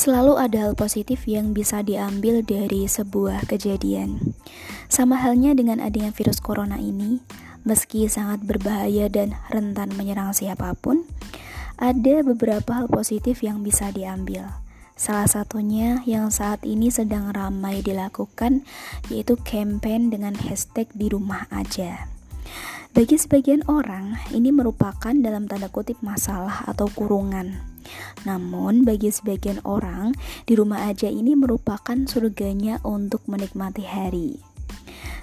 Selalu ada hal positif yang bisa diambil dari sebuah kejadian. Sama halnya dengan adanya virus corona ini, meski sangat berbahaya dan rentan menyerang siapa pun, ada beberapa hal positif yang bisa diambil. Salah satunya yang saat ini sedang ramai dilakukan yaitu campaign dengan hashtag di rumah aja. Bagi sebagian orang, ini merupakan dalam tanda kutip masalah atau kurungan namun, bagi sebagian orang, di rumah aja ini merupakan surganya untuk menikmati hari.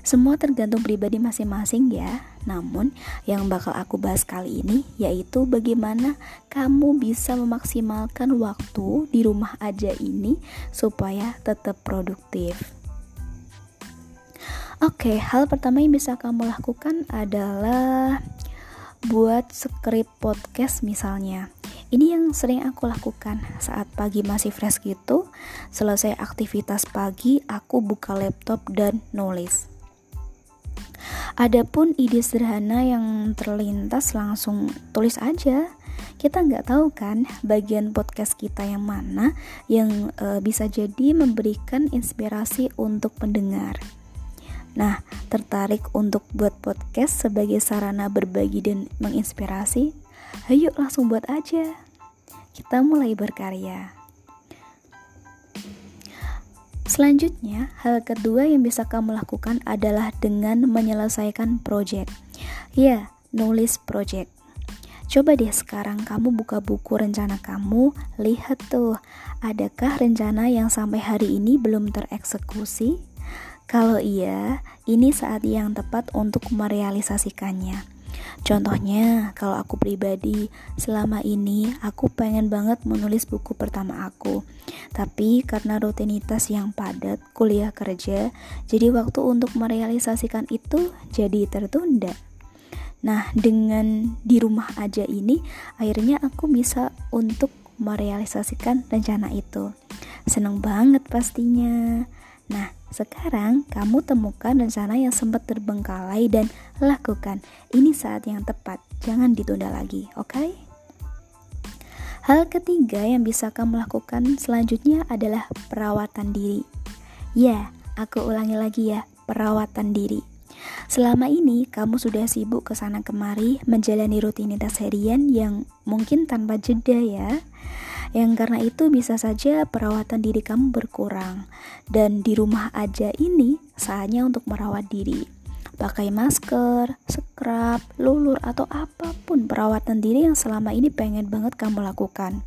Semua tergantung pribadi masing-masing ya. Namun, yang bakal aku bahas kali ini yaitu bagaimana kamu bisa memaksimalkan waktu di rumah aja ini supaya tetap produktif. Oke, hal pertama yang bisa kamu lakukan adalah buat skrip podcast misalnya. Ini yang sering aku lakukan saat pagi masih fresh gitu. Selesai aktivitas pagi, aku buka laptop dan nulis. Adapun ide sederhana yang terlintas langsung tulis aja. Kita nggak tahu kan bagian podcast kita yang mana yang e, bisa jadi memberikan inspirasi untuk pendengar. Nah, tertarik untuk buat podcast sebagai sarana berbagi dan menginspirasi? Ayo langsung buat aja. Kita mulai berkarya. Selanjutnya, hal kedua yang bisa kamu lakukan adalah dengan menyelesaikan project. Ya, nulis project. Coba deh sekarang kamu buka buku rencana kamu, lihat tuh, adakah rencana yang sampai hari ini belum tereksekusi? Kalau iya, ini saat yang tepat untuk merealisasikannya. Contohnya, kalau aku pribadi, selama ini aku pengen banget menulis buku pertama aku. Tapi karena rutinitas yang padat, kuliah kerja, jadi waktu untuk merealisasikan itu jadi tertunda. Nah, dengan di rumah aja ini, akhirnya aku bisa untuk merealisasikan rencana itu. Seneng banget pastinya. Nah, sekarang kamu temukan rencana yang sempat terbengkalai dan lakukan. Ini saat yang tepat, jangan ditunda lagi, oke? Okay? Hal ketiga yang bisa kamu lakukan selanjutnya adalah perawatan diri. Ya, aku ulangi lagi ya, perawatan diri. Selama ini kamu sudah sibuk ke sana kemari menjalani rutinitas harian yang mungkin tanpa jeda ya yang karena itu bisa saja perawatan diri kamu berkurang. Dan di rumah aja ini saatnya untuk merawat diri. Pakai masker, scrub, lulur, atau apa pun perawatan diri yang selama ini pengen banget kamu lakukan.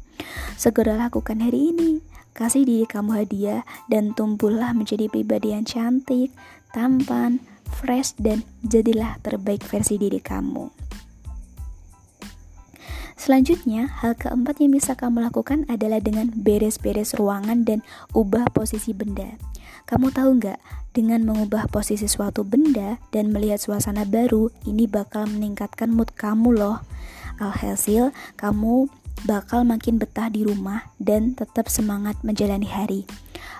Segera lakukan hari ini. Kasih diri kamu hadiah dan tumbuhlah menjadi pribadi yang cantik, tampan, fresh, dan jadilah terbaik versi diri kamu. Selanjutnya, hal keempat yang bisa kamu lakukan adalah dengan beres-beres ruangan dan ubah posisi benda. Kamu tahu nggak, dengan mengubah posisi suatu benda dan melihat suasana baru, ini bakal meningkatkan mood kamu loh. Alhasil, kamu bakal makin betah di rumah dan tetap semangat menjalani hari.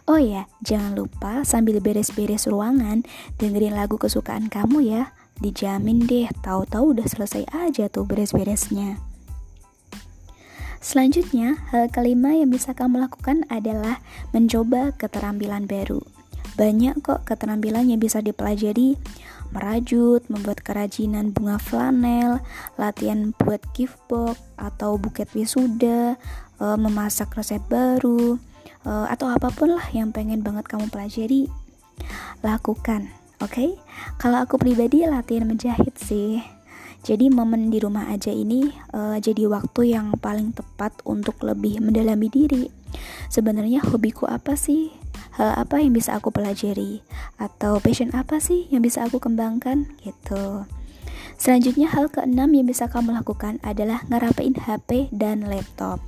Oh ya, jangan lupa sambil beres-beres ruangan, dengerin lagu kesukaan kamu ya. Dijamin deh, tahu-tahu udah selesai aja tuh beres-beresnya. Selanjutnya, hal kelima yang bisa kamu lakukan adalah mencoba keterampilan baru. Banyak kok keterampilan yang bisa dipelajari, merajut, membuat kerajinan bunga flanel, latihan buat gift box atau buket wisuda, e, memasak resep baru, e, atau apa pun lah yang pengen banget kamu pelajari. Lakukan, oke? Okay? Kalau aku pribadi latihan menjahit sih jadi momen di rumah aja ini uh, jadi waktu yang paling tepat untuk lebih mendalami diri. Sebenarnya hobiku apa sih? Hal apa yang bisa aku pelajari? Atau passion apa sih yang bisa aku kembangkan? Gitu. Selanjutnya hal keenam yang bisa kamu lakukan adalah ngerapain HP dan laptop.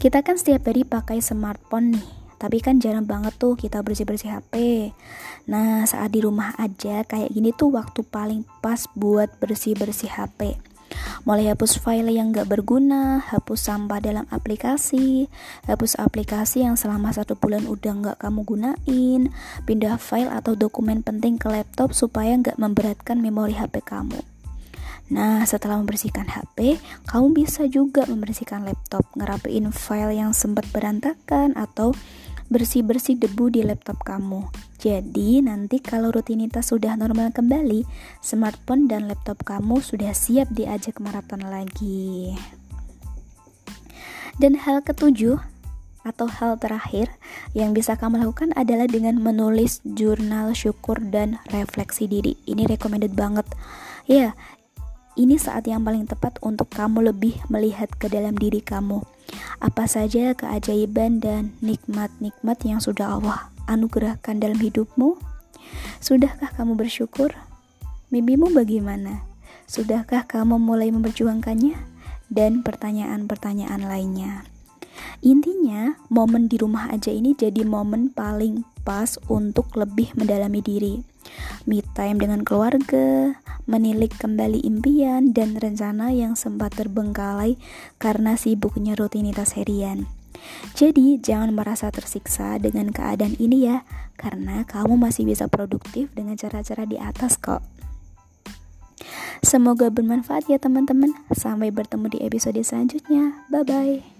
Kita kan setiap hari pakai smartphone nih tapi kan jarang banget tuh kita bersih-bersih HP. Nah, saat di rumah aja kayak gini tuh waktu paling pas buat bersih-bersih HP. Mulai hapus file yang gak berguna, hapus sampah dalam aplikasi, hapus aplikasi yang selama satu bulan udah gak kamu gunain, pindah file atau dokumen penting ke laptop supaya gak memberatkan memori HP kamu. Nah, setelah membersihkan HP, kamu bisa juga membersihkan laptop, ngerapiin file yang sempat berantakan atau bersih-bersih debu di laptop kamu. Jadi, nanti kalau rutinitas sudah normal kembali, smartphone dan laptop kamu sudah siap diajak maraton lagi. Dan hal ketujuh atau hal terakhir yang bisa kamu lakukan adalah dengan menulis jurnal syukur dan refleksi diri. Ini recommended banget. Ya, ini saat yang paling tepat untuk kamu lebih melihat ke dalam diri kamu. Apa saja keajaiban dan nikmat-nikmat yang sudah Allah anugerahkan dalam hidupmu? Sudahkah kamu bersyukur? Mimpimu bagaimana? Sudahkah kamu mulai memperjuangkannya? dan pertanyaan-pertanyaan lainnya. Intinya, momen di rumah aja ini jadi momen paling pas untuk lebih mendalami diri. Me time dengan keluarga, menilik kembali impian dan rencana yang sempat terbengkalai karena sibuknya rutinitas harian. Jadi, jangan merasa tersiksa dengan keadaan ini ya, karena kamu masih bisa produktif dengan cara-cara di atas kok. Semoga bermanfaat ya teman-teman. Sampai bertemu di episode selanjutnya. Bye bye.